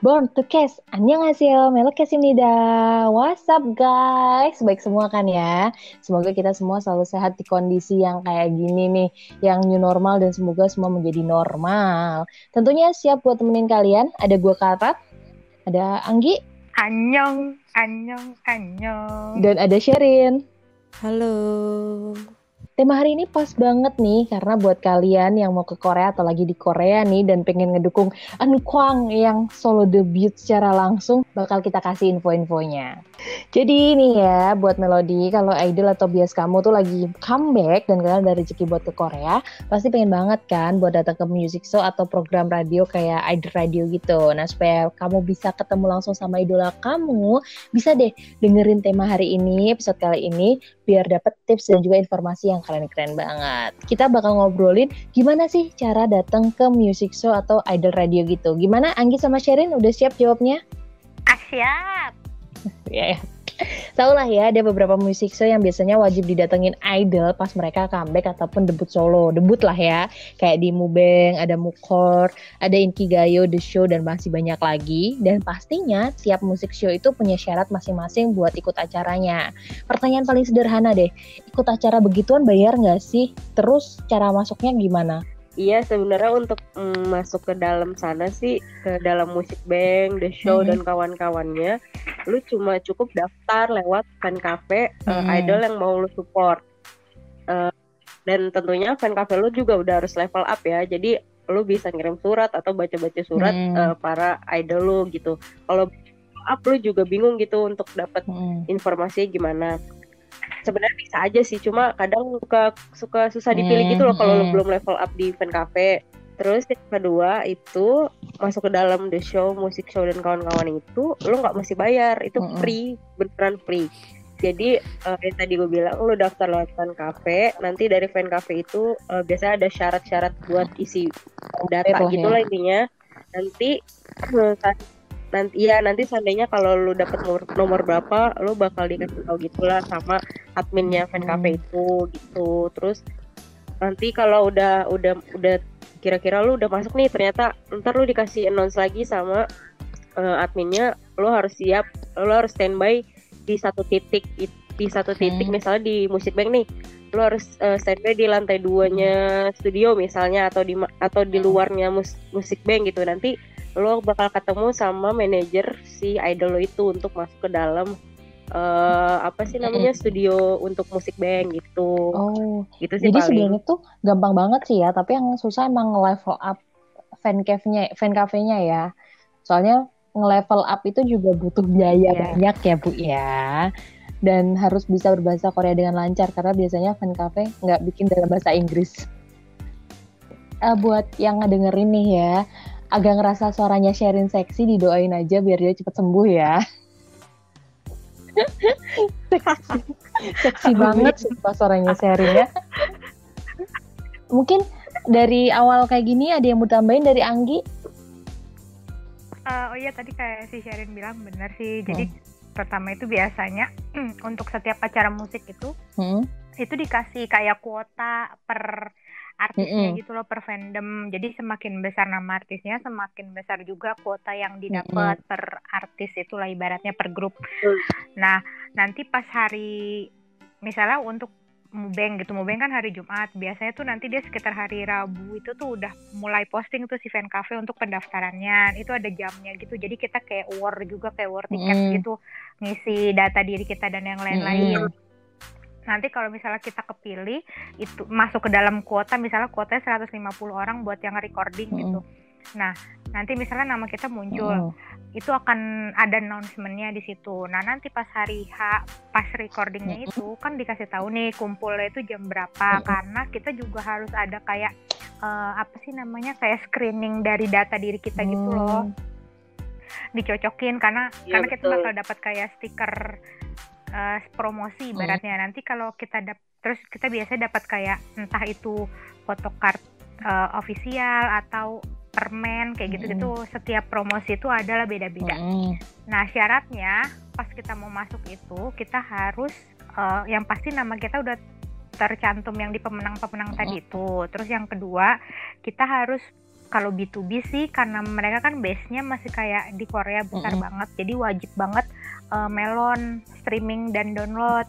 Born to Cast, annyeonghaseyo, melokes입니다. What's up guys? Baik semua kan ya? Semoga kita semua selalu sehat di kondisi yang kayak gini nih, yang new normal dan semoga semua menjadi normal. Tentunya siap buat temenin kalian, ada gue Karat, ada Anggi, Annyeong, annyeong, annyeong. dan ada Sherin. Halo. Tema hari ini pas banget nih karena buat kalian yang mau ke Korea atau lagi di Korea nih dan pengen ngedukung An Kwang yang solo debut secara langsung bakal kita kasih info-infonya. Jadi ini ya buat Melody kalau idol atau bias kamu tuh lagi comeback dan kalian ada rezeki buat ke Korea pasti pengen banget kan buat datang ke music show atau program radio kayak idol radio gitu. Nah supaya kamu bisa ketemu langsung sama idola kamu bisa deh dengerin tema hari ini episode kali ini biar dapet tips dan juga informasi yang keren-keren banget. Kita bakal ngobrolin gimana sih cara datang ke music show atau idol radio gitu. Gimana Anggi sama Sherin udah siap jawabnya? Ah, siap. ya, ya. Tahu lah ya, ada beberapa music show yang biasanya wajib didatengin idol pas mereka comeback ataupun debut solo. Debut lah ya, kayak di Mubeng, ada Mukor, ada Inkigayo, The Show, dan masih banyak lagi. Dan pastinya tiap musik show itu punya syarat masing-masing buat ikut acaranya. Pertanyaan paling sederhana deh, ikut acara begituan bayar nggak sih? Terus cara masuknya gimana? Iya sebenarnya untuk mm, masuk ke dalam sana sih ke dalam musik bank, the show Mhm. dan kawan-kawannya, lu cuma cukup daftar lewat fan cafe uh, Mhm. idol yang mau lu support. Uh, dan tentunya fan cafe lu juga udah harus level up ya. Jadi lu bisa ngirim surat atau baca-baca surat Hmm. uh, para idol lu gitu. Kalau up lu juga bingung gitu untuk dapat Hmm. informasinya gimana sebenarnya bisa aja sih cuma kadang suka suka susah dipilih gitu loh kalau lo Hmm. belum level up di fan cafe terus yang kedua itu masuk ke dalam the show musik show dan kawan-kawan itu lo nggak mesti bayar itu Mm-mm. free beneran free jadi eh, yang tadi gue bilang lo daftar lewat fan cafe nanti dari fan cafe itu eh, biasanya ada syarat-syarat buat isi data lah gitu ya. intinya nanti eh, saat- nanti ya nanti seandainya kalau lu dapet nomor, nomor berapa lu bakal dikasih tahu gitulah sama adminnya fan Hmm. cafe itu gitu terus nanti kalau udah udah udah kira-kira lu udah masuk nih ternyata ntar lu dikasih announce lagi sama eh, adminnya lu harus siap lu harus standby di satu titik di satu titik Hmm. misalnya di musik bank nih lu harus eh, standby di lantai duanya studio misalnya atau di atau di Hmm. luarnya mus- musik bank gitu nanti lo bakal ketemu sama manajer si idol lo itu untuk masuk ke dalam eh apa sih namanya studio untuk musik band gitu Oh, gitu sih Jadi paling sebenarnya tuh gampang banget sih ya, tapi yang susah emang level up fan cave-nya, fan cafe-nya ya. Soalnya nge-level up itu juga butuh biaya Iya. banyak ya, Bu ya. Dan harus bisa berbahasa Korea dengan lancar karena biasanya fan cafe nggak bikin dalam bahasa Inggris. Eh, buat yang ngedengerin nih ya, agak ngerasa suaranya Sherin seksi, didoain aja biar dia cepet sembuh ya. seksi, seksi banget sumpah suaranya Sherin ya. Mungkin dari awal kayak gini ada yang mau tambahin dari Anggi? Eh, oh iya tadi kayak si Sherin bilang benar sih. Jadi pertama itu biasanya untuk setiap acara musik itu Hmm. itu dikasih kayak kuota per artisnya Mm-mm. gitu loh per fandom. Jadi semakin besar nama artisnya, semakin besar juga kuota yang didapat per artis itulah ibaratnya per grup. Betul. Nah, nanti pas hari misalnya untuk Mubeng gitu, Mubeng kan hari Jumat. Biasanya tuh nanti dia sekitar hari Rabu itu tuh udah mulai posting tuh si fan cafe untuk pendaftarannya. Itu ada jamnya gitu. Jadi kita kayak war juga kayak war tiket Mm. gitu, ngisi data diri kita dan yang lain-lain Mm-mm. Nanti kalau misalnya kita kepilih itu masuk ke dalam kuota misalnya kuotanya 150 orang buat yang recording Mm-mm. gitu nah nanti misalnya nama kita muncul Mm. itu akan ada announcementnya di situ nah nanti pas hari H pas recordingnya itu kan dikasih tahu nih kumpulnya itu jam berapa Mm-mm. karena kita juga harus ada kayak eh, apa sih namanya kayak screening dari data diri kita gitu loh Hmm. dicocokin karena Iya, karena kita betul. bakal dapat kayak stiker eh, promosi ibaratnya nanti kalau kita dap terus kita biasanya dapat kayak entah itu photocard eh, official atau permen kayak gitu-gitu setiap promosi itu adalah beda-beda. Mm. Nah syaratnya pas kita mau masuk itu kita harus eh, yang pasti nama kita udah tercantum yang di pemenang-pemenang tadi itu. Terus yang kedua kita harus kalau B2B sih karena mereka kan base-nya masih kayak di Korea besar Mm-mm. banget jadi wajib banget uh, melon streaming dan download.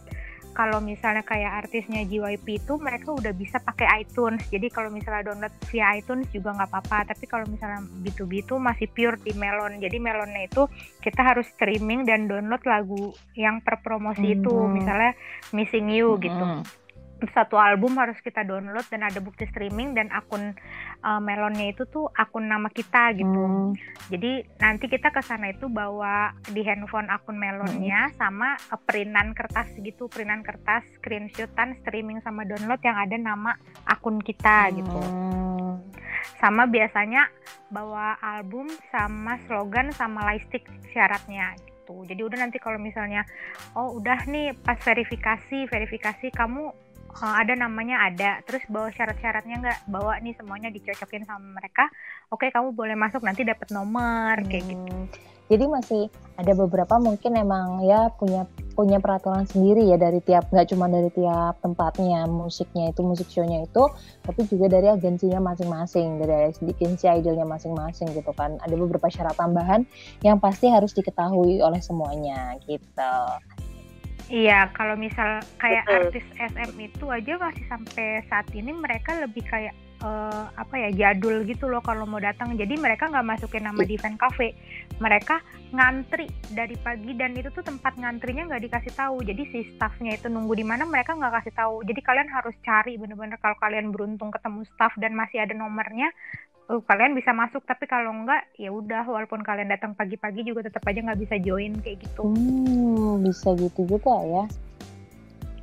Kalau misalnya kayak artisnya JYP itu mereka udah bisa pakai iTunes. Jadi kalau misalnya download via iTunes juga nggak apa-apa. Tapi kalau misalnya B2B itu masih pure di melon. Jadi melonnya itu kita harus streaming dan download lagu yang per promosi itu. Hmm. misalnya Missing You gitu. Mm-mm. Satu album harus kita download dan ada bukti streaming dan akun uh, melonnya itu tuh akun nama kita gitu. Hmm. Jadi nanti kita ke sana itu bawa di handphone akun melonnya sama uh, printan kertas gitu, printan kertas, screenshotan, streaming sama download yang ada nama akun kita gitu. Hmm. Sama biasanya bawa album sama slogan sama lightstick syaratnya gitu. Jadi udah nanti kalau misalnya oh udah nih pas verifikasi, verifikasi kamu ada namanya ada, terus bawa syarat-syaratnya nggak bawa nih semuanya dicocokin sama mereka. Oke, kamu boleh masuk nanti dapat nomor kayak gitu. Hmm. Jadi masih ada beberapa mungkin emang ya punya punya peraturan sendiri ya dari tiap nggak cuma dari tiap tempatnya musiknya itu musik show-nya itu tapi juga dari agensinya masing-masing dari agensi idolnya masing-masing gitu kan ada beberapa syarat tambahan yang pasti harus diketahui oleh semuanya gitu. Iya, kalau misal kayak Betul. artis SM itu aja masih sampai saat ini mereka lebih kayak eh, apa ya jadul gitu loh kalau mau datang. Jadi mereka nggak masukin nama di fan cafe, mereka ngantri dari pagi dan itu tuh tempat ngantrinya nggak dikasih tahu. Jadi si staffnya itu nunggu di mana mereka nggak kasih tahu. Jadi kalian harus cari bener-bener kalau kalian beruntung ketemu staff dan masih ada nomornya. Eh, kalian bisa masuk tapi kalau enggak ya udah walaupun kalian datang pagi-pagi juga tetap aja nggak bisa join kayak gitu. Hmm, bisa gitu juga ya.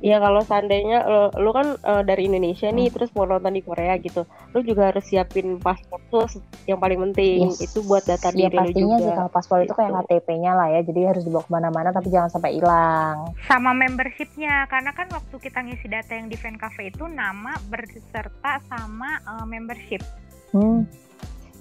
Ya kalau seandainya lo, lo kan eh, dari Indonesia nih Hmm. terus mau nonton di Korea gitu, lo juga harus siapin paspor tuh yang paling penting Yes. itu buat data Ya diri lo pastinya juga. sih kalau paspor itu kayak Gitu. KTP-nya lah ya, jadi harus dibawa ke mana-mana tapi jangan sampai hilang. sama membershipnya karena kan waktu kita ngisi data yang di fan cafe itu nama berserta sama uh, membership Hmm.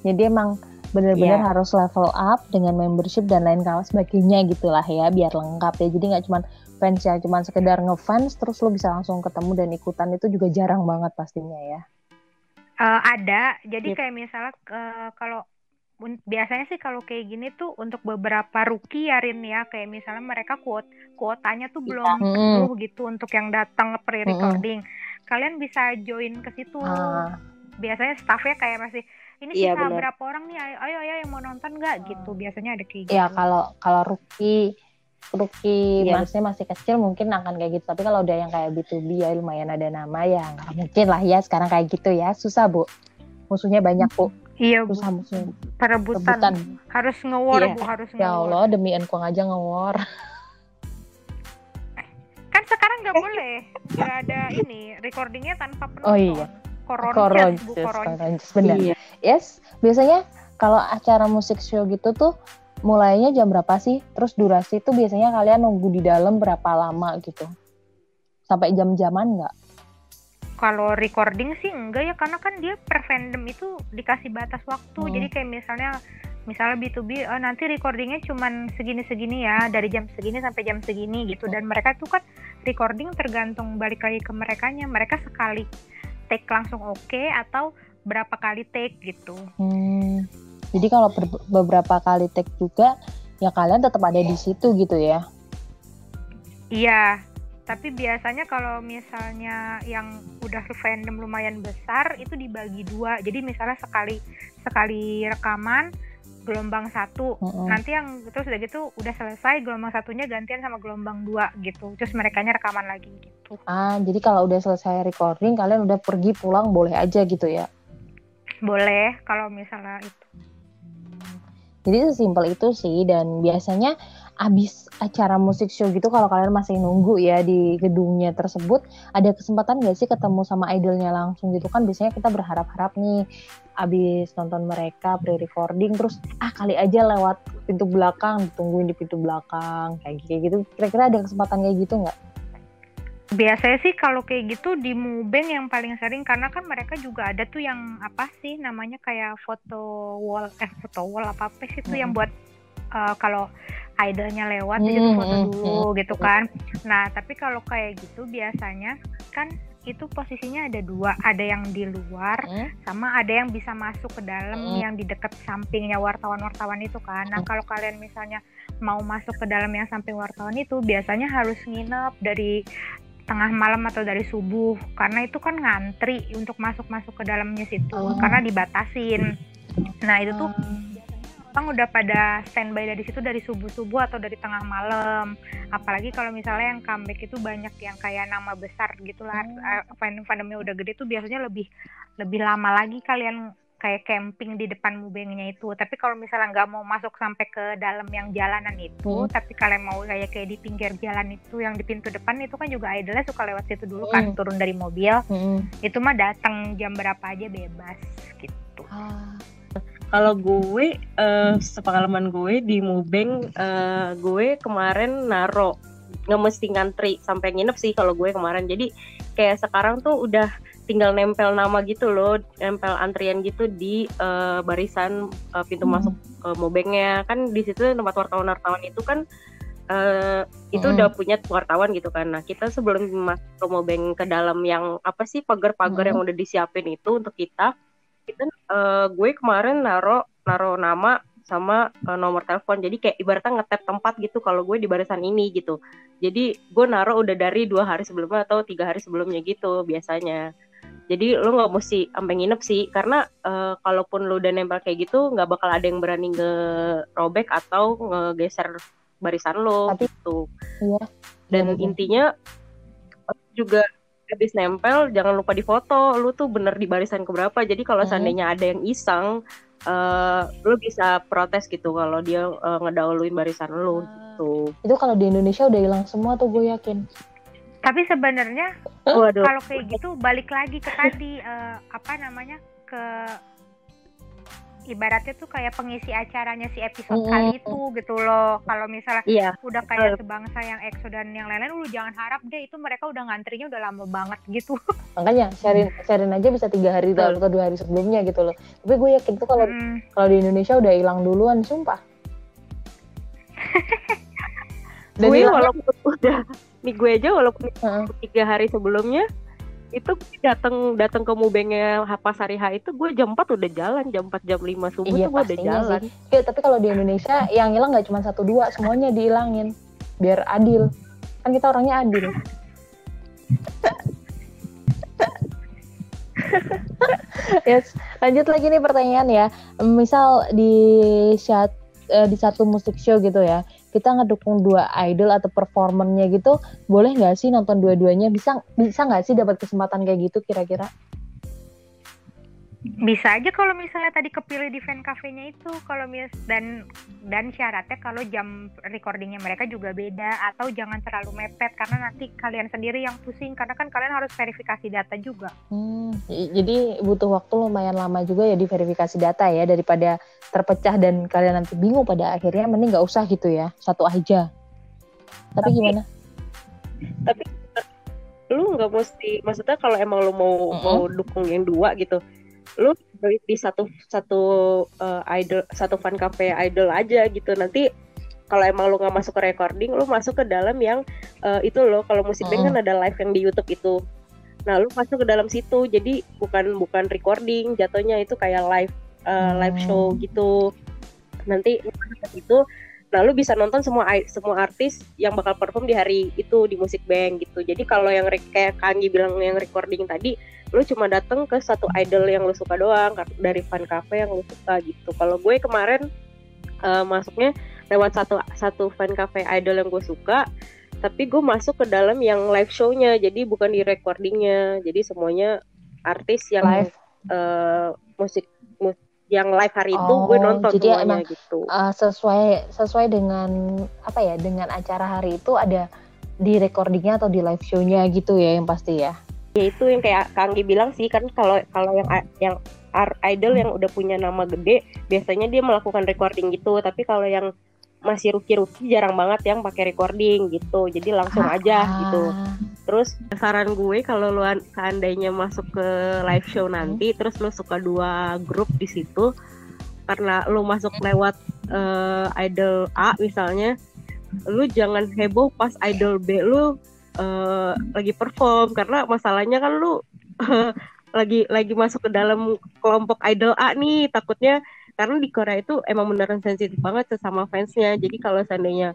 Jadi emang bener-bener Iya. harus level up dengan membership dan lain kawan sebagainya gitulah ya biar lengkap ya. Jadi nggak cuma fans yang cuma sekedar ngefans terus lo bisa langsung ketemu dan ikutan itu juga jarang banget pastinya ya. Uh, ada jadi Yep. kayak misalnya uh, kalau biasanya sih kalau kayak gini tuh untuk beberapa rookie ya Rin ya kayak misalnya mereka kuot kuotanya tuh belum Mm-mm. penuh gitu untuk yang datang pre-recording kalian bisa join ke situ Ah, biasanya staffnya kayak masih ini Iya, sisa berapa orang nih ayo ayo, ayo yang mau nonton nggak gitu biasanya ada kayak gitu ya kalau kalau rookie rookie Iya. masih masih kecil mungkin akan kayak gitu. Tapi kalau udah yang kayak B2B ya lumayan ada nama ya nggak mungkin lah ya sekarang kayak gitu ya. Susah bu. Musuhnya banyak bu. iya bu Susah musuhnya. perebutan Rebutan. harus nge-war Iya. bu harus Ya nge-war Allah demi engkong aja ngewar. kan sekarang nggak boleh nggak ada ini recordingnya tanpa penonton Oh iya. Koronces, bu koronces, benar. Iya. Yes, biasanya kalau acara musik show gitu tuh mulainya jam berapa sih? Terus durasi tuh biasanya kalian nunggu di dalam berapa lama gitu? Sampai jam-jaman nggak? kalau recording sih enggak ya karena kan dia per fandom itu dikasih batas waktu Hmm. jadi kayak misalnya misalnya B2B oh, nanti recordingnya cuman segini-segini ya dari jam segini sampai jam segini gitu dan mereka tuh kan recording tergantung balik lagi ke merekanya mereka sekali take langsung oke atau berapa kali take gitu Hmm, jadi kalau ber- beberapa kali take juga, ya kalian tetap ada di situ gitu ya? Iya, tapi biasanya kalau misalnya yang udah fandom lumayan besar itu dibagi dua. Jadi misalnya sekali sekali rekaman gelombang satu, Mm-mm. nanti yang terus udah gitu udah selesai gelombang satunya gantian sama gelombang dua gitu. Terus mereka rekaman lagi gitu. Ah, jadi kalau udah selesai recording, kalian udah pergi pulang boleh aja gitu ya? Boleh kalau misalnya itu. Jadi sesimpel itu sih dan biasanya abis acara musik show gitu kalau kalian masih nunggu ya di gedungnya tersebut ada kesempatan gak sih ketemu sama idolnya langsung gitu kan biasanya kita berharap-harap nih abis nonton mereka pre-recording terus ah kali aja lewat pintu belakang ditungguin di pintu belakang kayak kayak gitu kira-kira ada kesempatan kayak gitu nggak? Biasanya sih kalau kayak gitu di Mubeng yang paling sering karena kan mereka juga ada tuh yang apa sih namanya kayak foto wall eh foto wall apa apa sih itu yang Mm-mm. buat eh, kalau idolnya lewat jadi tuh foto dulu gitu kan. Nah tapi kalau kayak gitu biasanya kan itu posisinya ada dua, ada yang di luar hmm? sama ada yang bisa masuk ke dalam Hmm. yang di dekat sampingnya wartawan-wartawan itu kan. Nah, Hmm. kalau kalian misalnya mau masuk ke dalam yang samping wartawan itu biasanya harus nginep dari tengah malam atau dari subuh karena itu kan ngantri untuk masuk-masuk ke dalamnya situ Oh. karena dibatasin. Nah, itu tuh orang udah pada standby dari situ dari subuh-subuh atau dari tengah malam. Apalagi kalau misalnya yang comeback itu banyak yang kayak nama besar gitu lah. Hmm. Uh, fan fandomnya udah gede tuh biasanya lebih lebih lama lagi kalian kayak camping di depan mubengnya itu. Tapi kalau misalnya nggak mau masuk sampai ke dalam yang jalanan itu, Hmm. tapi kalian mau kayak kayak di pinggir jalan itu yang di pintu depan itu kan juga idolnya suka lewat situ dulu kan Hmm. turun dari mobil. Hmm. Itu mah datang jam berapa aja bebas gitu. Ah. Kalau gue, eh sepengalaman gue di Mubeng, eh, gue kemarin naro nggak mesti ngantri sampai nginep sih kalau gue kemarin. Jadi kayak sekarang tuh udah tinggal nempel nama gitu loh, nempel antrian gitu di eh, barisan eh, pintu Hmm. masuk ke Mubengnya. Kan di situ tempat wartawan-wartawan itu kan eh, itu Hmm. udah punya wartawan gitu kan. Nah kita sebelum masuk ke Mubeng ke dalam yang apa sih pagar-pagar Hmm. yang udah disiapin itu untuk kita kita eh, gue kemarin naro naro nama sama eh, nomor telepon. Jadi kayak ibaratnya ngetap tempat gitu kalau gue di barisan ini gitu. Jadi gue naro udah dari dua hari sebelumnya atau tiga hari sebelumnya gitu biasanya. Jadi lo nggak mesti sampai nginep sih karena eh, kalaupun lo udah nempel kayak gitu nggak bakal ada yang berani ngerobek atau ngegeser barisan lo Tapi- gitu. Iya. dan Iya, intinya juga habis nempel jangan lupa difoto. Lu tuh bener di barisan keberapa. Jadi kalau Mhm. seandainya ada yang iseng eh lu bisa protes gitu kalau dia eh, ngedahuluin barisan lu gitu. Itu kalau di Indonesia udah hilang semua tuh gue yakin. Tapi sebenarnya waduh. kalau kayak gitu balik lagi ke tadi eh, apa namanya ke ibaratnya tuh kayak pengisi acaranya si episode Mm-mm. kali itu gitu loh. Kalau misalnya iya udah kayak sebangsa yang EXO dan yang lain-lain, lu jangan harap deh itu mereka udah ngantrinya udah lama banget gitu. Makanya sharein sharein aja bisa tiga hari atau dua hari sebelumnya gitu loh. Tapi gue yakin tuh kalau Mm. kalau di Indonesia udah hilang duluan, sumpah. Dan gue walaupun udah nih gue aja walaupun Heeh. tiga hari sebelumnya itu datang datang ke Mubengnya pas hari H itu gue jam 4 udah jalan jam 4 jam 5 subuh Iya, tuh gue udah jalan Ya, tapi kalau di Indonesia yang hilang nggak cuma satu dua, semuanya dihilangin biar adil. Kan kita orangnya adil. yes, lanjut lagi nih pertanyaan ya. Misal di saat eh, di satu musik show gitu ya, kita ngedukung dua idol atau performernya gitu, boleh nggak sih nonton dua-duanya? Bisa bisa nggak sih dapat kesempatan kayak gitu kira-kira? Bisa aja kalau misalnya tadi kepilih di fan cafe-nya itu kalau mis dan dan syaratnya kalau jam recordingnya mereka juga beda atau jangan terlalu mepet karena nanti kalian sendiri yang pusing karena kan kalian harus verifikasi data juga. Hmm, jadi butuh waktu lumayan lama juga ya di verifikasi data ya daripada terpecah dan kalian nanti bingung pada akhirnya mending nggak usah gitu ya satu aja. Tapi, Tapi- gimana? lu nggak mesti maksudnya kalau emang lu mau Mm-mm. mau dukung yang dua gitu lu di di satu satu uh, idol satu fan cafe idol aja gitu. Nanti kalau emang lu nggak masuk ke recording lu masuk ke dalam yang uh, itu loh. Kalau musik band kan ada live yang di YouTube itu. Nah lu masuk ke dalam situ. Jadi bukan bukan recording. Jatuhnya itu kayak live uh, live Hmm. show gitu. Nanti lu masuk ke situ nah lu bisa nonton semua semua artis yang bakal perform di hari itu di musik bank gitu. Jadi kalau yang kayak Kangi bilang yang recording tadi lu cuma dateng ke satu idol yang lu suka doang dari fan cafe yang lu suka gitu. Kalau gue kemarin eh, masuknya lewat satu satu fan cafe idol yang gue suka tapi gue masuk ke dalam yang live show-nya. Jadi bukan di recordingnya. Jadi semuanya artis yang Live. eh, musik mus- yang live hari itu Oh, gue nonton jadi semuanya emang- gitu Uh, sesuai sesuai dengan apa ya dengan acara hari itu ada di recordingnya atau di live show-nya gitu ya yang pasti ya. ya itu yang kayak Kanggi bilang sih kan kalau kalau yang yang idol yang udah punya nama gede biasanya dia melakukan recording gitu tapi kalau yang masih rookie-rookie jarang banget yang pakai recording gitu. Jadi langsung aja gitu. Ah, terus saran gue kalau lu an- seandainya masuk ke live show nanti terus lu suka dua grup di situ karena lu masuk lewat eh, idol A misalnya lu jangan heboh pas idol B lu uh, lagi perform. Karena masalahnya kan lu lagi lagi masuk ke dalam kelompok idol A nih takutnya karena di Korea itu emang beneran sensitif banget sama fansnya. Jadi kalau seandainya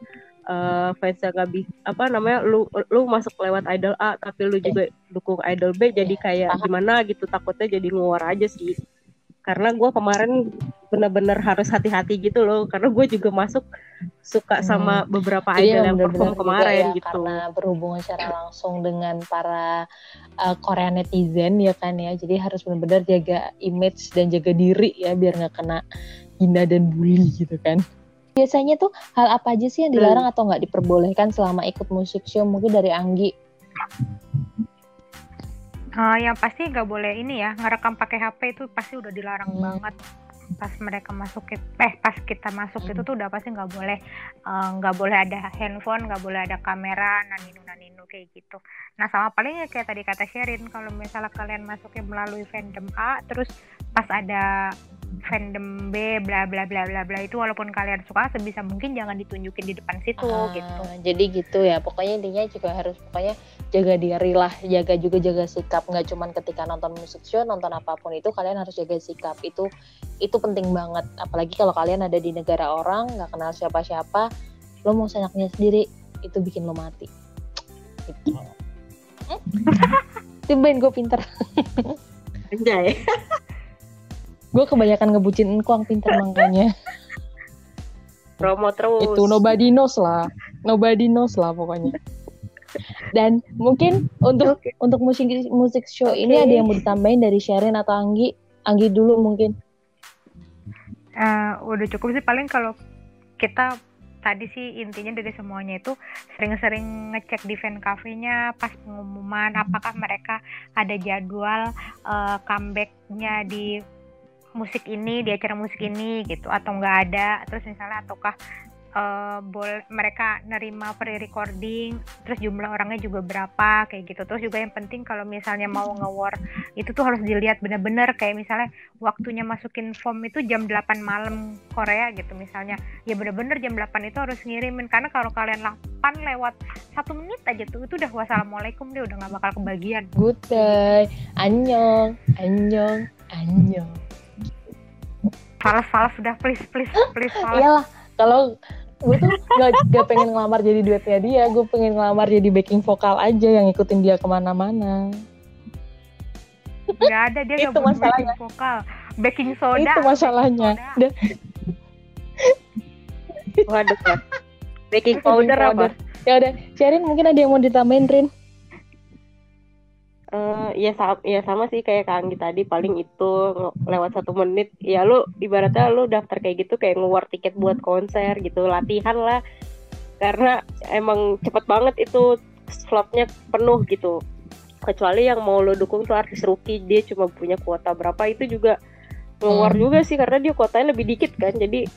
uh, fansnya nggak bisa apa namanya lu lu masuk lewat idol A tapi lu juga dukung idol B jadi kayak gimana gitu takutnya jadi nguar aja sih karena gue kemarin bener-bener harus hati-hati gitu loh. Karena gue juga masuk suka hmm. sama beberapa Jadi idol yang perform kemarin ya, gitu. karena berhubungan secara langsung dengan para uh, Korea netizen ya kan ya. Jadi harus benar-benar jaga image dan jaga diri ya biar nggak kena hina dan bully gitu kan. Biasanya tuh hal apa aja sih yang dilarang hmm. atau nggak diperbolehkan selama ikut musik show? Mungkin dari Anggi Uh, yang pasti nggak boleh ini ya ngerekam pakai HP itu pasti udah dilarang hmm. banget pas mereka masuk ke eh pas kita masuk hmm. itu tuh udah pasti nggak boleh eh, nggak uh, boleh ada handphone nggak boleh ada kamera naninu naninu kayak gitu nah sama palingnya kayak tadi kata Sherin kalau misalnya kalian masuknya melalui fandom A terus pas ada fandom B bla bla bla bla bla itu walaupun kalian suka sebisa mungkin jangan ditunjukin di depan situ ah, gitu. Jadi gitu ya. Pokoknya intinya juga harus pokoknya jaga diri lah, jaga juga jaga sikap nggak cuman ketika nonton musik show, nonton apa pun itu kalian harus jaga sikap. Itu itu penting banget. Apalagi kalau kalian ada di negara orang nggak kenal siapa-siapa, lo mau senaknya sendiri itu bikin lo mati. Gitu. Gue pinter. Anjay. gue kebanyakan ngebucin engkong pinter makanya promo terus itu nobody knows lah nobody knows lah pokoknya dan mungkin untuk okay. untuk musik musik show okay. ini ada yang mau ditambahin dari Sharon atau Anggi Anggi dulu mungkin uh, udah cukup sih paling kalau kita tadi sih intinya dari semuanya itu sering-sering ngecek di fan cafe-nya pas pengumuman apakah mereka ada jadwal uh, comeback-nya di musik ini di acara musik ini gitu atau nggak ada terus misalnya ataukah uh, boleh mereka nerima pre-recording terus jumlah orangnya juga berapa kayak gitu. Terus juga yang penting kalau misalnya mau nge-war itu tuh harus dilihat bener-bener kayak misalnya waktunya masukin form itu jam 8 malam Korea gitu misalnya. Ya bener-bener jam 8 itu harus ngirimin. Karena kalau kalian 8 lewat satu menit aja tuh itu udah wassalamualaikum dia udah nggak bakal kebagian. Good day annyeong. Annyeong. Annyeong. Falas falas sudah please please please falas. Iyalah kalau gue tuh gak, gak pengen ngelamar jadi duetnya dia gue pengen ngelamar jadi backing vokal aja yang ngikutin dia ke mana-mana. Gak ada dia gak butuh backing vokal. Backing soda. Itu masalahnya. Soda. waduh baking powder, apa? ya udah Sherin mungkin ada yang mau ditambahin Rin Uh, ya sama ya sama sih kayak Kang tadi paling itu lewat satu menit. Ya lu ibaratnya lu daftar kayak gitu kayak ngeluar tiket buat konser gitu latihan lah. Karena emang cepet banget itu slotnya penuh gitu. Kecuali yang mau lo dukung tuh artis rookie dia cuma punya kuota berapa itu juga ngeluar hmm. juga sih karena dia kuotanya lebih dikit kan. Jadi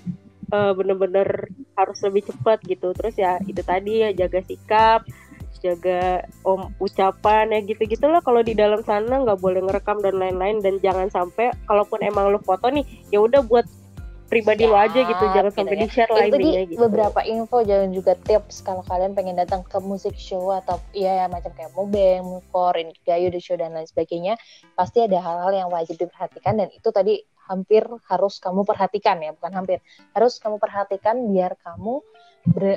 uh, bener-bener harus lebih cepat gitu. Terus ya itu tadi ya jaga sikap jaga om ucapan ya gitu gitulah kalau di dalam sana nggak boleh ngerekam dan lain-lain. Dan jangan sampai kalaupun emang lo foto nih ya udah buat pribadi ya, lo aja gitu. Jangan gitu sampai ya. di share lah intinya gitu. beberapa info jangan juga tips. Kalau kalian pengen datang ke musik show atau ya, ya macam kayak mubeng, mukor, gayu, the show dan lain sebagainya pasti ada hal-hal yang wajib diperhatikan. Dan itu tadi hampir harus kamu perhatikan ya bukan hampir. Harus kamu perhatikan biar kamu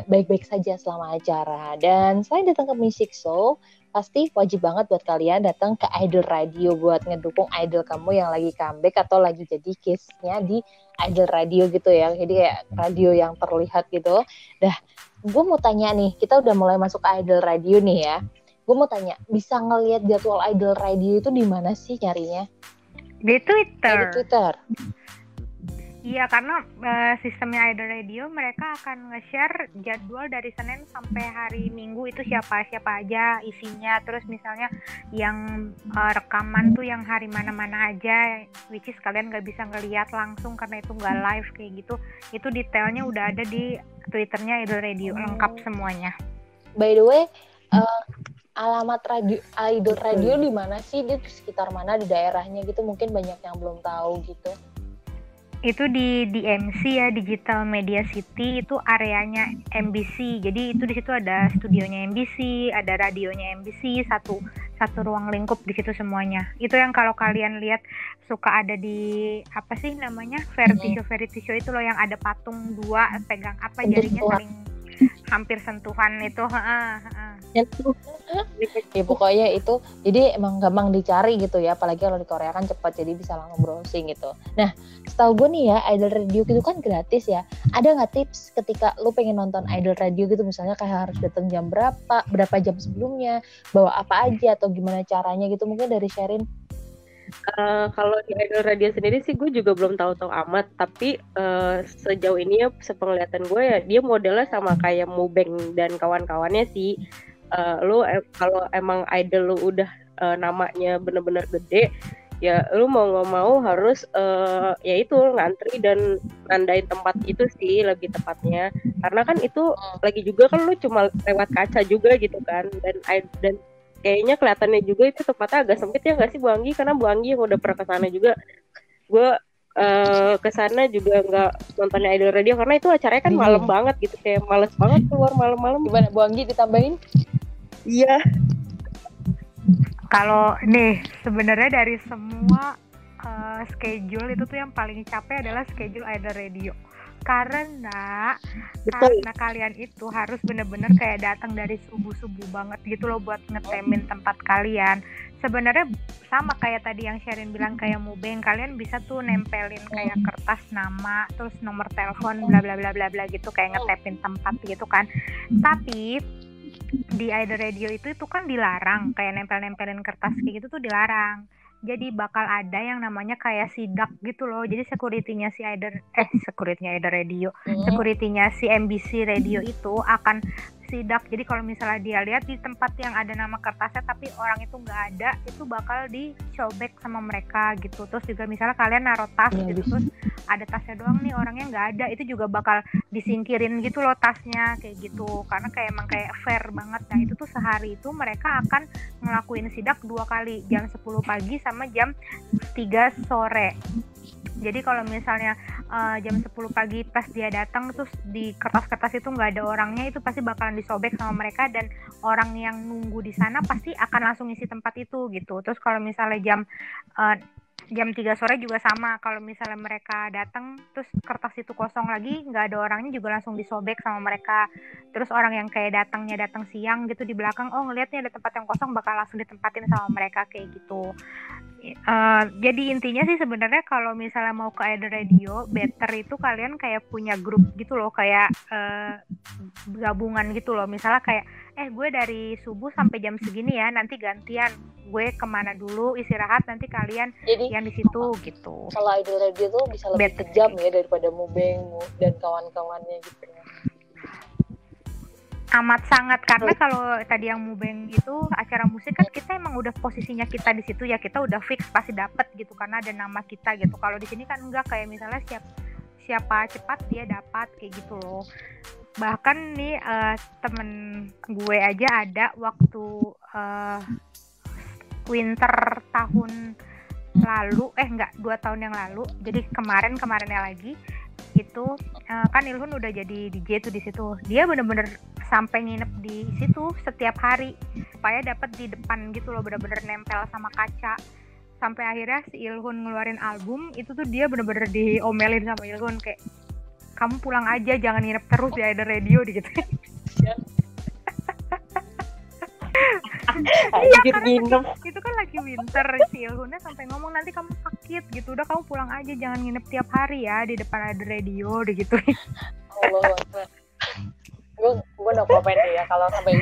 baik-baik saja selama acara. Dan selain datang ke Music Show, pasti wajib banget buat kalian datang ke Idol Radio buat ngedukung idol kamu yang lagi comeback atau lagi jadi case-nya di Idol Radio gitu ya. Jadi kayak radio yang terlihat gitu. Dah, gue mau tanya nih, kita udah mulai masuk ke Idol Radio nih ya. Gue mau tanya, bisa ngelihat jadwal Idol Radio itu di mana sih nyarinya? Di Twitter. di Twitter. Iya, karena uh, sistemnya Idol Radio mereka akan nge-share jadwal dari Senin sampai hari Minggu itu siapa siapa aja isinya. Terus misalnya yang uh, rekaman tuh yang hari mana-mana aja, which is kalian nggak bisa ngeliat langsung karena itu nggak live kayak gitu. Itu detailnya udah ada di Twitternya Idol Radio hmm. lengkap semuanya. By the way, uh, alamat radio Idol Radio di mana sih? Di sekitar mana di daerahnya gitu? Mungkin banyak yang belum tahu gitu itu di DMC ya Digital Media City itu areanya MBC jadi itu di situ ada studionya MBC ada radionya MBC satu satu ruang lingkup di situ semuanya. Itu yang kalau kalian lihat suka ada di apa sih namanya vertigo vertigo itu loh yang ada patung dua pegang apa jadinya saling hampir sentuhan itu ya pokoknya itu jadi emang gampang dicari gitu ya apalagi kalau di Korea kan cepat jadi bisa langsung browsing gitu. Nah setahu gue nih ya idol radio gitu kan gratis ya ada nggak tips ketika lu pengen nonton idol radio gitu misalnya kayak harus datang jam berapa berapa jam sebelumnya bawa apa aja atau gimana caranya gitu mungkin dari Sherin Uh, kalau di Idol Radio sendiri sih gue juga belum tahu-tahu amat, tapi uh, sejauh ini ya sepenglihatan gue ya dia modelnya sama kayak Mubeng dan kawan-kawannya sih. Uh, lu eh, kalau emang idol lu udah uh, namanya bener-bener gede, ya lu mau nggak mau harus uh, ya itu ngantri dan nandain tempat itu sih lebih tepatnya. Karena kan itu lagi juga kan lu cuma lewat kaca juga gitu kan dan dan kayaknya kelihatannya juga itu tempatnya agak sempit ya nggak sih Bu Anggi? Karena Bu Anggi yang udah pernah ke sana juga. Gue uh, ke sana juga nggak nontonnya Idol Radio karena itu acaranya kan hmm. malam banget gitu kayak males banget keluar malam-malam. Gimana Bu Anggi ditambahin? Iya. Kalau nih sebenarnya dari semua uh, schedule itu tuh yang paling capek adalah schedule Idol Radio karena Betul. karena kalian itu harus bener-bener kayak datang dari subuh-subuh banget gitu loh buat ngetemin tempat kalian. Sebenarnya sama kayak tadi yang Sherin bilang kayak mubeng kalian bisa tuh nempelin kayak kertas nama terus nomor telepon bla bla bla bla bla gitu kayak ngetepin tempat gitu kan. Tapi di Idol Radio itu itu kan dilarang kayak nempel-nempelin kertas kayak gitu tuh dilarang jadi bakal ada yang namanya kayak sidak gitu loh jadi securitynya si Aider eh securitynya Aider Radio hmm. securitynya si MBC Radio itu akan sidak. Jadi kalau misalnya dia lihat di tempat yang ada nama kertasnya tapi orang itu nggak ada itu bakal dicobek sama mereka gitu. Terus juga misalnya kalian naruh tas ya, gitu terus ada tasnya doang nih orangnya nggak ada itu juga bakal disingkirin gitu loh tasnya kayak gitu. Karena kayak emang kayak fair banget. Nah itu tuh sehari itu mereka akan ngelakuin sidak dua kali jam 10 pagi sama jam 3 sore. Jadi kalau misalnya uh, jam 10 pagi pas dia datang terus di kertas-kertas itu nggak ada orangnya itu pasti bakalan disobek sama mereka dan orang yang nunggu di sana pasti akan langsung isi tempat itu gitu. Terus kalau misalnya jam uh, jam 3 sore juga sama kalau misalnya mereka datang terus kertas itu kosong lagi nggak ada orangnya juga langsung disobek sama mereka. Terus orang yang kayak datangnya datang siang gitu di belakang oh ngelihatnya ada tempat yang kosong bakal langsung ditempatin sama mereka kayak gitu uh, jadi intinya sih sebenarnya kalau misalnya mau ke Eder Radio better itu kalian kayak punya grup gitu loh kayak uh, gabungan gitu loh misalnya kayak eh gue dari subuh sampai jam segini ya nanti gantian gue ke mana dulu istirahat nanti kalian Jadi, yang di situ gitu. Kalau idol radio tuh bisa lebih Better. kejam ya daripada Mubeng dan kawan-kawannya gitu. Amat sangat. Karena kalau tadi yang Mubeng itu acara musik kan kita emang udah posisinya kita di situ ya kita udah fix pasti dapet gitu karena ada nama kita gitu. Kalau di sini kan enggak kayak misalnya siap siapa cepat dia dapat kayak gitu loh. Bahkan nih uh, temen gue aja ada waktu uh, winter tahun lalu eh enggak dua tahun yang lalu. Jadi kemarin kemarinnya lagi itu uh, kan Ilhun udah jadi DJ tuh di situ. Dia bener-bener sampai nginep di situ setiap hari. Supaya dapat di depan gitu loh bener-bener nempel sama kaca. Sampai akhirnya si Ilhun ngeluarin album itu tuh dia bener-bener diomelin sama Ilhun kayak kamu pulang aja jangan nginep terus di ada radio gitu iya karena nginep. itu kan lagi winter si Ilhunnya sampai ngomong nanti kamu sakit gitu. Udah kamu pulang aja jangan nginep tiap hari ya di depan ada radio deh gitu. Allah gue gue no komen ya kalau sampai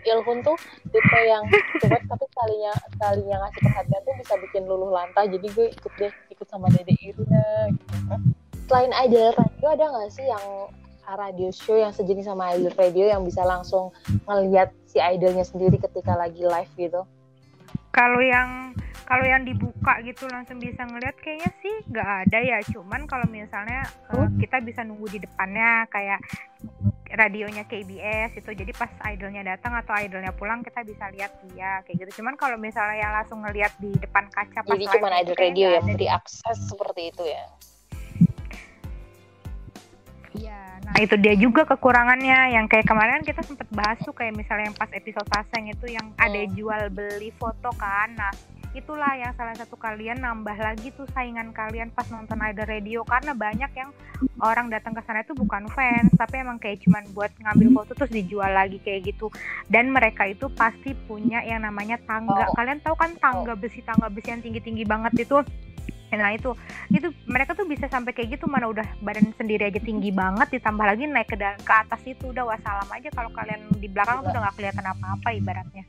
Ilhun tuh tipe yang cuek tapi sekalinya sekalinya ngasih perhatian tuh bisa bikin luluh lantah jadi gue ikut deh ikut sama Dede Iruna gitu. Selain idol radio ada nggak sih yang radio show yang sejenis sama idol radio yang bisa langsung ngelihat si idolnya sendiri ketika lagi live gitu? Kalau yang kalau yang dibuka gitu langsung bisa ngeliat kayaknya sih nggak ada ya. Cuman kalau misalnya uh, kita bisa nunggu di depannya kayak radionya KBS itu. Jadi pas idolnya datang atau idolnya pulang kita bisa lihat dia kayak gitu. Cuman kalau misalnya yang langsung ngeliat di depan kaca pas jadi cuma idol radio yang beri akses seperti itu ya Nah itu dia juga kekurangannya. Yang kayak kemarin kita sempat bahas tuh kayak misalnya yang pas episode pasang itu yang ada jual beli foto kan. Nah itulah yang salah satu kalian nambah lagi tuh saingan kalian pas nonton Idol Radio. Karena banyak yang orang datang ke sana itu bukan fans tapi emang kayak cuman buat ngambil foto terus dijual lagi kayak gitu. Dan mereka itu pasti punya yang namanya tangga. Oh. kalian tahu kan tangga besi tangga besi yang tinggi tinggi banget itu nah itu itu mereka tuh bisa sampai kayak gitu mana udah badan sendiri aja tinggi banget ditambah lagi naik ke ke atas itu udah wassalam aja kalau kalian di belakang tuh udah nggak kelihatan apa-apa ibaratnya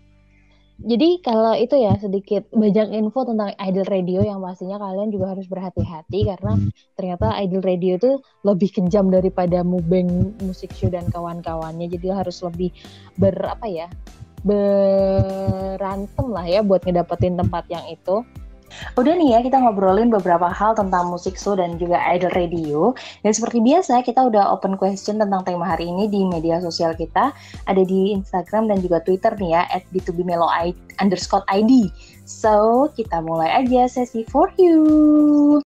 Jadi kalau itu ya sedikit banyak info tentang Idol Radio yang pastinya kalian juga harus berhati-hati karena ternyata Idol Radio itu lebih kejam daripada Mubeng Music Show dan kawan-kawannya. Jadi harus lebih ber apa ya? berantem lah ya buat ngedapetin tempat yang itu. Udah nih ya kita ngobrolin beberapa hal tentang musik show dan juga idol radio. Dan seperti biasa kita udah open question tentang tema hari ini di media sosial kita. Ada di Instagram dan juga Twitter nih ya at b2bmelo underscore id. So kita mulai aja sesi for you.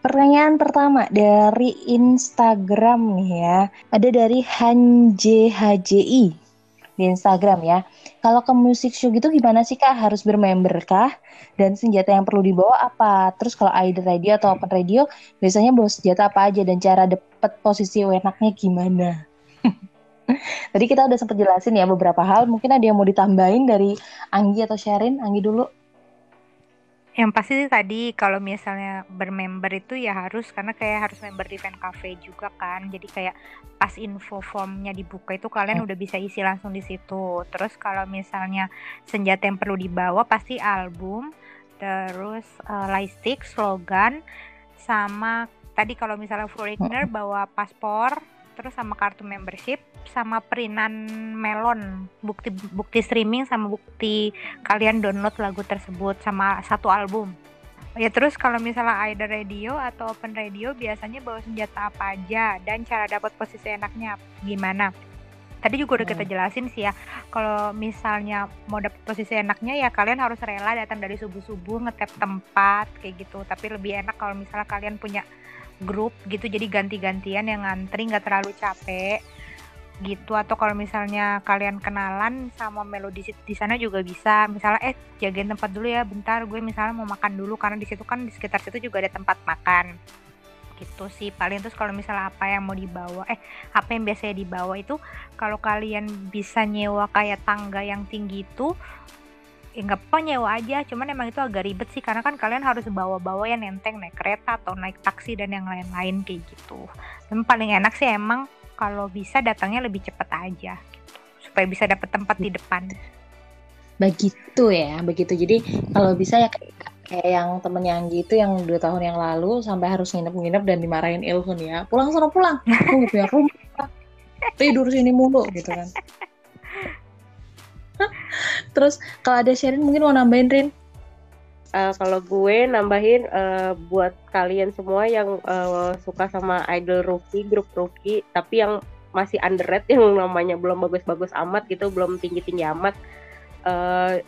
Pertanyaan pertama dari Instagram nih ya. Ada dari HanJHJI di Instagram ya. Kalau ke musik show gitu gimana sih Kak? Harus bermember kah? Dan senjata yang perlu dibawa apa? Terus kalau idol radio atau open radio biasanya bawa senjata apa aja dan cara dapet posisi enaknya gimana? Tadi kita udah sempat jelasin ya beberapa hal. Mungkin ada yang mau ditambahin dari Anggi atau Sherin? Anggi dulu. Yang pasti sih tadi kalau misalnya bermember itu ya harus karena kayak harus member di fan cafe juga kan. Jadi kayak pas info formnya dibuka itu kalian udah bisa isi langsung di situ. Terus kalau misalnya senjata yang perlu dibawa pasti album, terus uh, lightstick, slogan, sama tadi kalau misalnya foreigner bawa paspor, terus sama kartu membership, sama perintan melon, bukti bukti streaming sama bukti kalian download lagu tersebut sama satu album. Ya terus kalau misalnya ada radio atau open radio biasanya bawa senjata apa aja dan cara dapat posisi enaknya gimana. Tadi juga udah kita jelasin sih ya. Kalau misalnya mau dapat posisi enaknya ya kalian harus rela datang dari subuh-subuh ngetep tempat kayak gitu. Tapi lebih enak kalau misalnya kalian punya grup gitu jadi ganti-gantian yang ngantri nggak terlalu capek gitu. Atau kalau misalnya kalian kenalan sama melodi di sana juga bisa. Misalnya eh jagain tempat dulu ya bentar gue misalnya mau makan dulu karena di situ kan di sekitar situ juga ada tempat makan. Gitu sih paling terus kalau misalnya apa yang mau dibawa eh apa yang biasanya dibawa itu kalau kalian bisa nyewa kayak tangga yang tinggi itu ya nggak apa nyewa aja cuman emang itu agak ribet sih karena kan kalian harus bawa-bawa yang nenteng naik kereta atau naik taksi dan yang lain-lain kayak gitu dan paling enak sih emang kalau bisa datangnya lebih cepat aja gitu, supaya bisa dapat tempat di depan. Begitu ya, begitu. Jadi kalau bisa ya kayak, yang temennya Anggi itu yang dua tahun yang lalu sampai harus nginep-nginep dan dimarahin Ilhun ya. Pulang sana pulang, aku punya rumah, tidur sini mulu gitu kan. Terus kalau ada Sherin mungkin mau nambahin Rin? Uh, kalau gue nambahin uh, buat kalian semua yang uh, suka sama idol rookie, grup rookie, tapi yang masih underrated yang namanya belum bagus-bagus amat gitu, belum tinggi-tinggi amat, uh,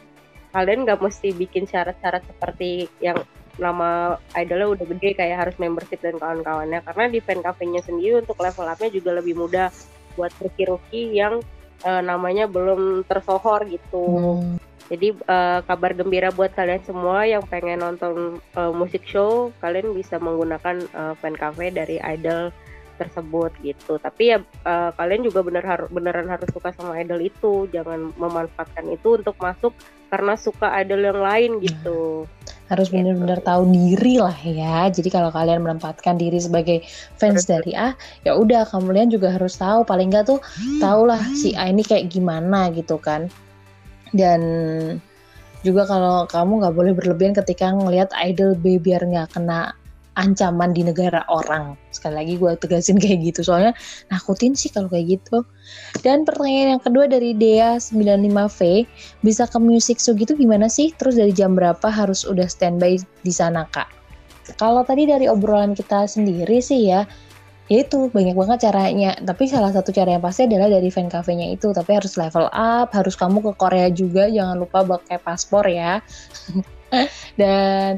kalian nggak mesti bikin syarat-syarat seperti yang nama idolnya udah gede kayak harus membership dan kawan-kawannya, karena di fan cafe-nya sendiri untuk level up-nya juga lebih mudah buat rookie-rookie yang uh, namanya belum tersohor gitu. Hmm. Jadi uh, kabar gembira buat kalian semua yang pengen nonton uh, musik show, kalian bisa menggunakan uh, fan cafe dari idol tersebut gitu. Tapi ya uh, kalian juga bener har beneran harus suka sama idol itu, jangan memanfaatkan itu untuk masuk karena suka idol yang lain gitu. Harus bener-bener gitu. tahu diri lah ya. Jadi kalau kalian menempatkan diri sebagai fans dari A, ya udah kalian juga harus tahu paling nggak tuh tahulah si A ini kayak gimana gitu kan dan juga kalau kamu nggak boleh berlebihan ketika ngelihat idol B biar nggak kena ancaman di negara orang. Sekali lagi gue tegasin kayak gitu soalnya nakutin sih kalau kayak gitu. Dan pertanyaan yang kedua dari Dea 95V bisa ke music show gitu gimana sih? Terus dari jam berapa harus udah standby di sana kak? Kalau tadi dari obrolan kita sendiri sih ya ya itu banyak banget caranya. Tapi salah satu cara yang pasti adalah dari fan cafe-nya itu. Tapi harus level up harus kamu ke Korea juga. Jangan lupa pakai paspor ya. Dan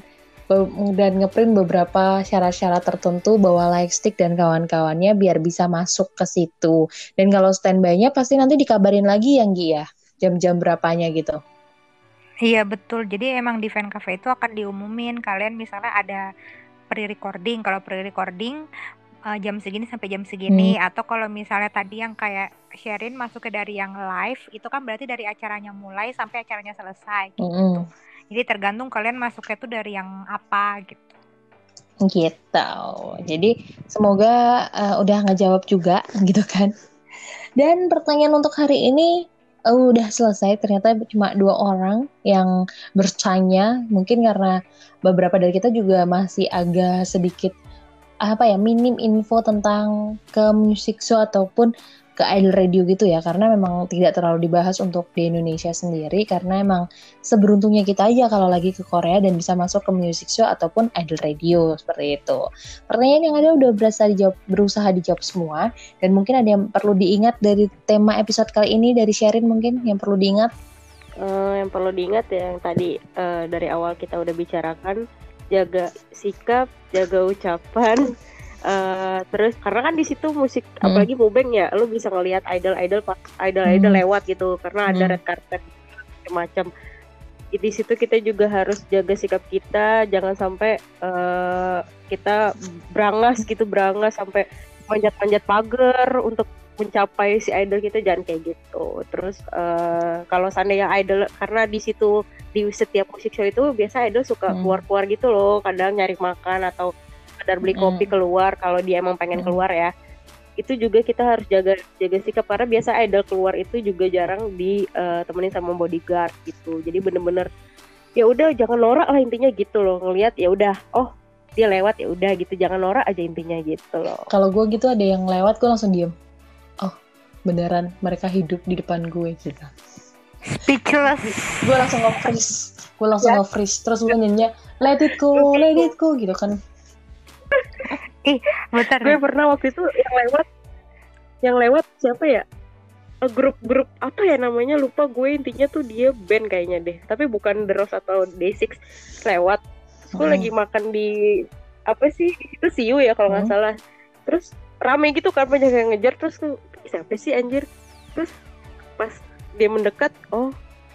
dan ngeprint beberapa syarat-syarat tertentu bahwa Lightstick dan kawan-kawannya biar bisa masuk ke situ. Dan kalau standby-nya pasti nanti dikabarin lagi yang Gi ya, jam-jam berapanya gitu. Iya betul. Jadi emang di fan cafe itu akan diumumin kalian misalnya ada pre-recording. Kalau pre-recording uh, jam segini sampai jam segini hmm. atau kalau misalnya tadi yang kayak sharing masuk ke dari yang live itu kan berarti dari acaranya mulai sampai acaranya selesai gitu. Hmm. Jadi tergantung kalian masuknya tuh dari yang apa gitu. Gitu. Jadi semoga uh, udah ngejawab juga gitu kan. Dan pertanyaan untuk hari ini uh, udah selesai ternyata cuma dua orang yang bertanya mungkin karena beberapa dari kita juga masih agak sedikit apa ya minim info tentang ke music show ataupun ke idol radio gitu ya karena memang tidak terlalu dibahas untuk di Indonesia sendiri karena emang seberuntungnya kita aja kalau lagi ke Korea dan bisa masuk ke music show ataupun idol radio seperti itu. Pertanyaan yang ada udah berasa dijawab, berusaha dijawab semua dan mungkin ada yang perlu diingat dari tema episode kali ini dari Sherin mungkin yang perlu diingat. Uh, yang perlu diingat ya yang tadi uh, dari awal kita udah bicarakan jaga sikap, jaga ucapan Uh, terus karena kan di situ musik hmm. apalagi mubeng ya lu bisa ngelihat idol idol idol idol hmm. lewat gitu karena ada hmm. red carpet macam di situ kita juga harus jaga sikap kita jangan sampai uh, kita berangas gitu berangas sampai panjat-panjat pagar untuk mencapai si idol kita jangan kayak gitu terus uh, kalau seandainya idol karena di situ di setiap musik show itu biasa idol suka hmm. keluar-keluar gitu loh kadang nyari makan atau sekedar beli kopi keluar kalau dia emang pengen keluar ya. Itu juga kita harus jaga jaga sikap karena biasa idol keluar itu juga jarang ditemenin uh, sama bodyguard gitu. Jadi bener-bener ya udah jangan norak lah intinya gitu loh. Ngelihat ya udah oh dia lewat ya udah gitu. Jangan norak aja intinya gitu loh. Kalau gue gitu ada yang lewat gue langsung diem. Oh beneran mereka hidup di depan gue gitu. Speechless. Gue langsung nge-freeze. Gue langsung ya. nge-freeze. Terus gue nyanyi let it go let it go gitu kan Ih, bentar. Gue pernah waktu itu yang lewat yang lewat siapa ya? Eh, grup-grup apa ya namanya? Lupa gue intinya tuh dia band kayaknya deh. Tapi bukan The Rose atau Day6 lewat. Gue hmm. lagi makan di apa sih? Itu Siu ya kalau nggak hmm. salah. Terus rame gitu kan banyak yang ngejar terus tuh siapa sih anjir? Terus pas dia mendekat oh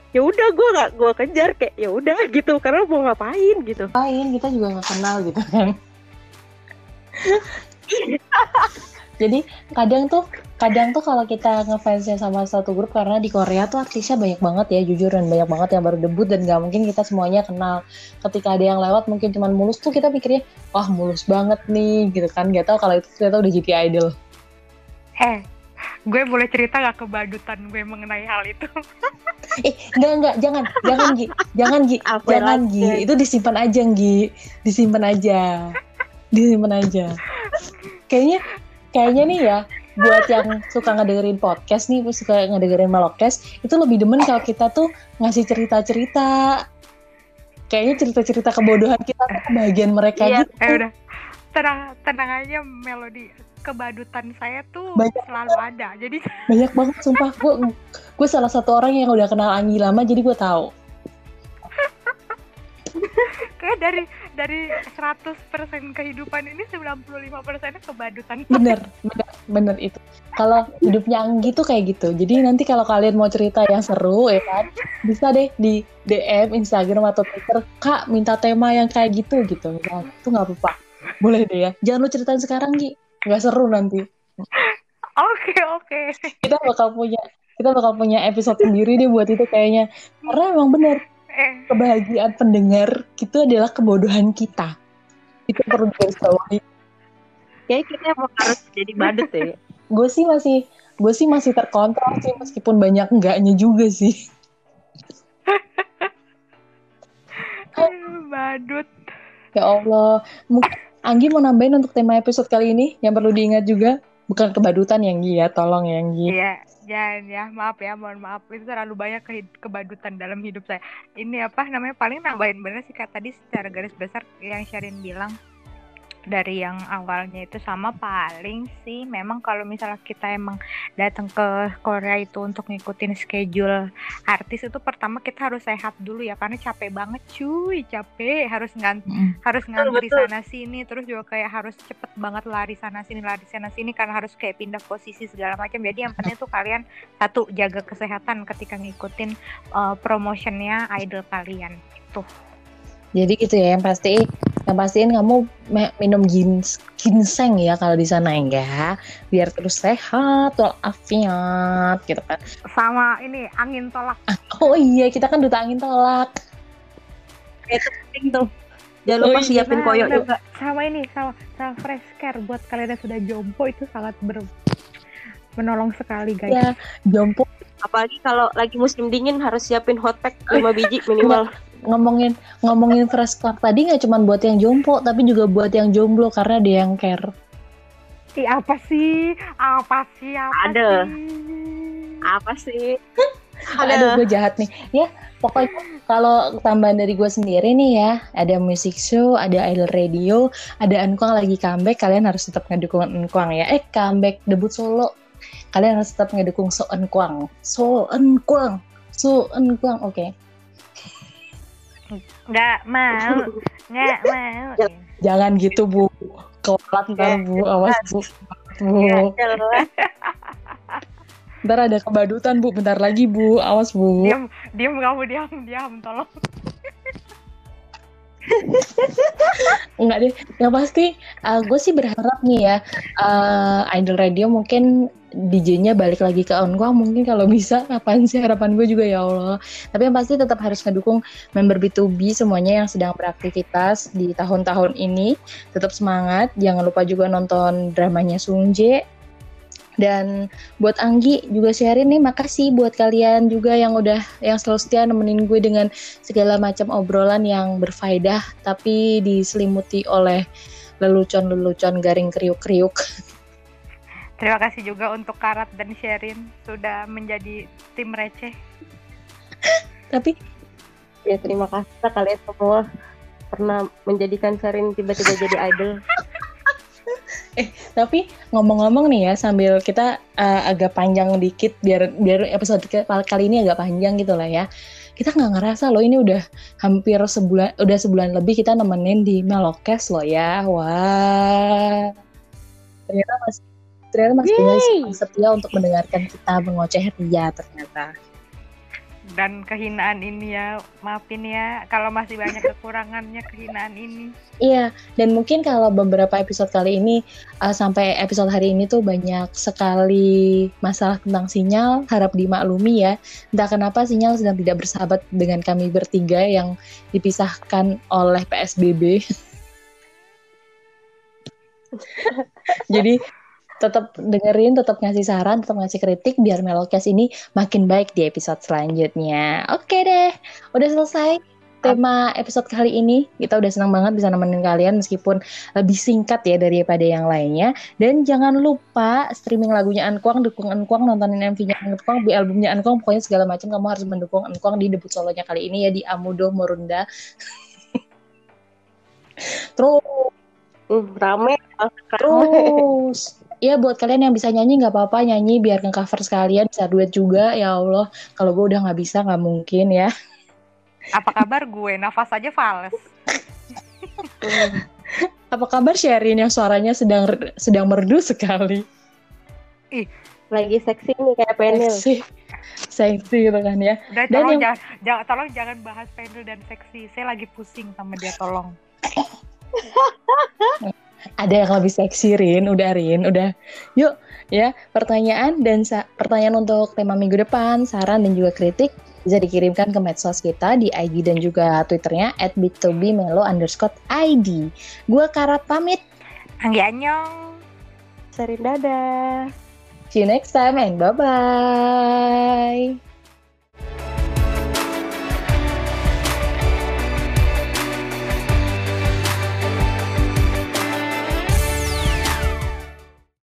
ya udah gue nggak gue kejar kayak ya udah gitu. Karena mau ngapain gitu. Ngapain? Kita juga nggak kenal gitu kan jadi kadang tuh kadang tuh kalau kita ngefansnya sama satu grup karena di Korea tuh artisnya banyak banget ya jujur dan banyak banget yang baru debut dan gak mungkin kita semuanya kenal. Ketika ada yang lewat mungkin cuma mulus tuh kita pikirnya wah mulus banget nih gitu kan. Gak tau kalau itu ternyata udah jadi idol. Eh gue boleh cerita gak kebadutan gue mengenai hal itu? Eh enggak enggak jangan jangan Gi. Jangan Gi. Jangan Gi. itu disimpan aja Gi. Disimpan aja disimpan aja. Kayaknya kayaknya nih ya buat yang suka ngedengerin podcast nih suka ngedengerin melokes itu lebih demen kalau kita tuh ngasih cerita-cerita. Kayaknya cerita-cerita kebodohan kita tuh kebahagiaan mereka iya, gitu. eh udah. Tenang tenang aja melodi kebadutan saya tuh banyak selalu ada jadi banyak banget sumpah. Gue gue salah satu orang yang udah kenal Anggi lama jadi gue tahu. Kayak dari dari 100% kehidupan ini 95% kebadutan bener bener bener itu. Kalau hidupnya Anggi tuh kayak gitu. Jadi nanti kalau kalian mau cerita yang seru ya kan bisa deh di DM Instagram atau Twitter kak minta tema yang kayak gitu gitu. Nah, itu nggak apa-apa. Boleh deh ya. Jangan lu ceritain sekarang Gi. Nggak seru nanti. Oke okay, oke. Okay. kita bakal punya kita bakal punya episode sendiri deh buat itu kayaknya. Karena emang bener. Kebahagiaan pendengar itu adalah kebodohan kita. Itu perlu digarisbawahi. Kayak kita emang harus jadi badut ya. Gue sih masih gue sih masih terkontrol sih meskipun banyak enggaknya juga sih. Badut. Ya Allah. Mungkin Anggi mau nambahin untuk tema episode kali ini yang perlu diingat juga. Bukan kebadutan yang Gi ya. Tolong yang Gi iya jangan ya. Maaf ya mohon maaf. Itu terlalu banyak ke kebadutan dalam hidup saya. Ini apa namanya paling nambahin bener sih kayak tadi secara garis besar yang Sharin bilang dari yang awalnya itu sama paling sih memang kalau misalnya kita emang datang ke Korea itu untuk ngikutin schedule artis itu pertama kita harus sehat dulu ya karena capek banget cuy capek. Harus ngan Mm. harus ngantri sana sini terus juga kayak harus cepet banget lari sana sini lari sana sini karena harus kayak pindah posisi segala macam. Jadi yang penting tuh kalian satu jaga kesehatan ketika ngikutin uh, promotionnya idol kalian tuh Jadi gitu ya yang pasti yang pastiin kamu minum gins, ginseng ya kalau di sana ya biar terus sehat walafiat gitu kan. sama ini angin tolak. Oh iya kita kan duta angin tolak. itu penting tuh. Jangan lupa Oh iya, siapin koyo juga. sama ini sama sama fresh care buat kalian yang sudah jompo itu sangat ber menolong sekali guys. Ya jompo. Apalagi kalau lagi musim dingin harus siapin hot pack 5 biji minimal ngomongin ngomongin fresh club tadi nggak cuma buat yang jompo tapi juga buat yang jomblo karena dia yang care. Ih, apa sih apa sih apa Ada. sih apa sih Aduh gue jahat nih. Ya pokoknya kalau tambahan dari gue sendiri nih ya ada music show, ada idol radio, ada Ankwang lagi comeback. Kalian harus tetap ngedukung Ankwang ya. Eh comeback debut solo. Kalian harus tetap ngedukung So Ankwang. So Ankwang. So Ankwang. Oke. Nggak mau nggak mau Jangan gitu bu. Kelak ntar bu. Awas bu. Bu. Ntar ada kebadutan bu. Bentar lagi bu. Awas bu. diam diam kamu diam diam tolong Enggak deh, yang pasti gue sih berharap nih ya eh, Idol Radio mungkin DJ-nya balik lagi ke Onkwang mungkin kalau bisa kapan sih harapan gue juga ya Allah. Tapi yang pasti tetap harus ngedukung member B2B semuanya yang sedang beraktivitas di tahun-tahun ini. Tetap semangat, jangan lupa juga nonton dramanya Sungje. Dan buat Anggi juga sharing nih makasih buat kalian juga yang udah yang selalu setia nemenin gue dengan segala macam obrolan yang berfaedah tapi diselimuti oleh lelucon-lelucon garing kriuk-kriuk. terima kasih juga untuk Karat dan Sherin sudah menjadi tim receh Tapi ya terima kasih lah kalian semua pernah menjadikan Sarin tiba-tiba jadi idol tapi ngomong-ngomong nih ya sambil kita uh, agak panjang dikit biar biar episode kali ini agak panjang gitu lah ya. Kita nggak ngerasa loh ini udah hampir sebulan udah sebulan lebih kita nemenin di Melokes loh ya. Wah. Ternyata masih ternyata banyak yang setia untuk mendengarkan kita mengoceh ria ternyata. dan kehinaan ini ya maafin ya kalau masih banyak kekurangannya kehinaan ini Iya, dan mungkin kalau beberapa episode kali ini uh, sampai episode hari ini tuh banyak sekali masalah tentang sinyal, harap dimaklumi ya. Entah kenapa sinyal sedang tidak bersahabat dengan kami bertiga yang dipisahkan oleh PSBB. Jadi tetap dengerin, tetap ngasih saran, tetap ngasih kritik biar Melokes ini makin baik di episode selanjutnya. Oke deh, udah selesai tema episode kali ini. Kita udah senang banget bisa nemenin kalian meskipun lebih singkat ya daripada yang lainnya. Dan jangan lupa streaming lagunya Ankwang, dukung Ankwang, nontonin MV-nya Ankwang, beli albumnya Ankwang, pokoknya segala macam kamu harus mendukung Ankwang di debut solonya kali ini ya di Amudo Morunda. Terus Hmm, rame rame. Terus, ya buat kalian yang bisa nyanyi nggak apa-apa nyanyi biar nge-cover sekalian bisa duet juga ya Allah. Kalau gue udah nggak bisa nggak mungkin ya. apa kabar gue nafas aja fals Apa kabar Sherin yang suaranya sedang sedang merdu sekali? lagi seksi nih kayak penil Seksi, seksi gitu kan ya. udah Dan tolong yang- jangan, jangan tolong jangan bahas penil dan seksi saya lagi pusing sama dia tolong Ada yang lebih seksi Rin, udah Rin, udah. Yuk ya pertanyaan dan sa- pertanyaan untuk tema minggu depan, saran dan juga kritik bisa dikirimkan ke medsos kita di IG dan juga Twitternya at bit2bmelo underscore ID. Gue Karat pamit. Anggi Anyong Sarin dadah See you next time and bye-bye.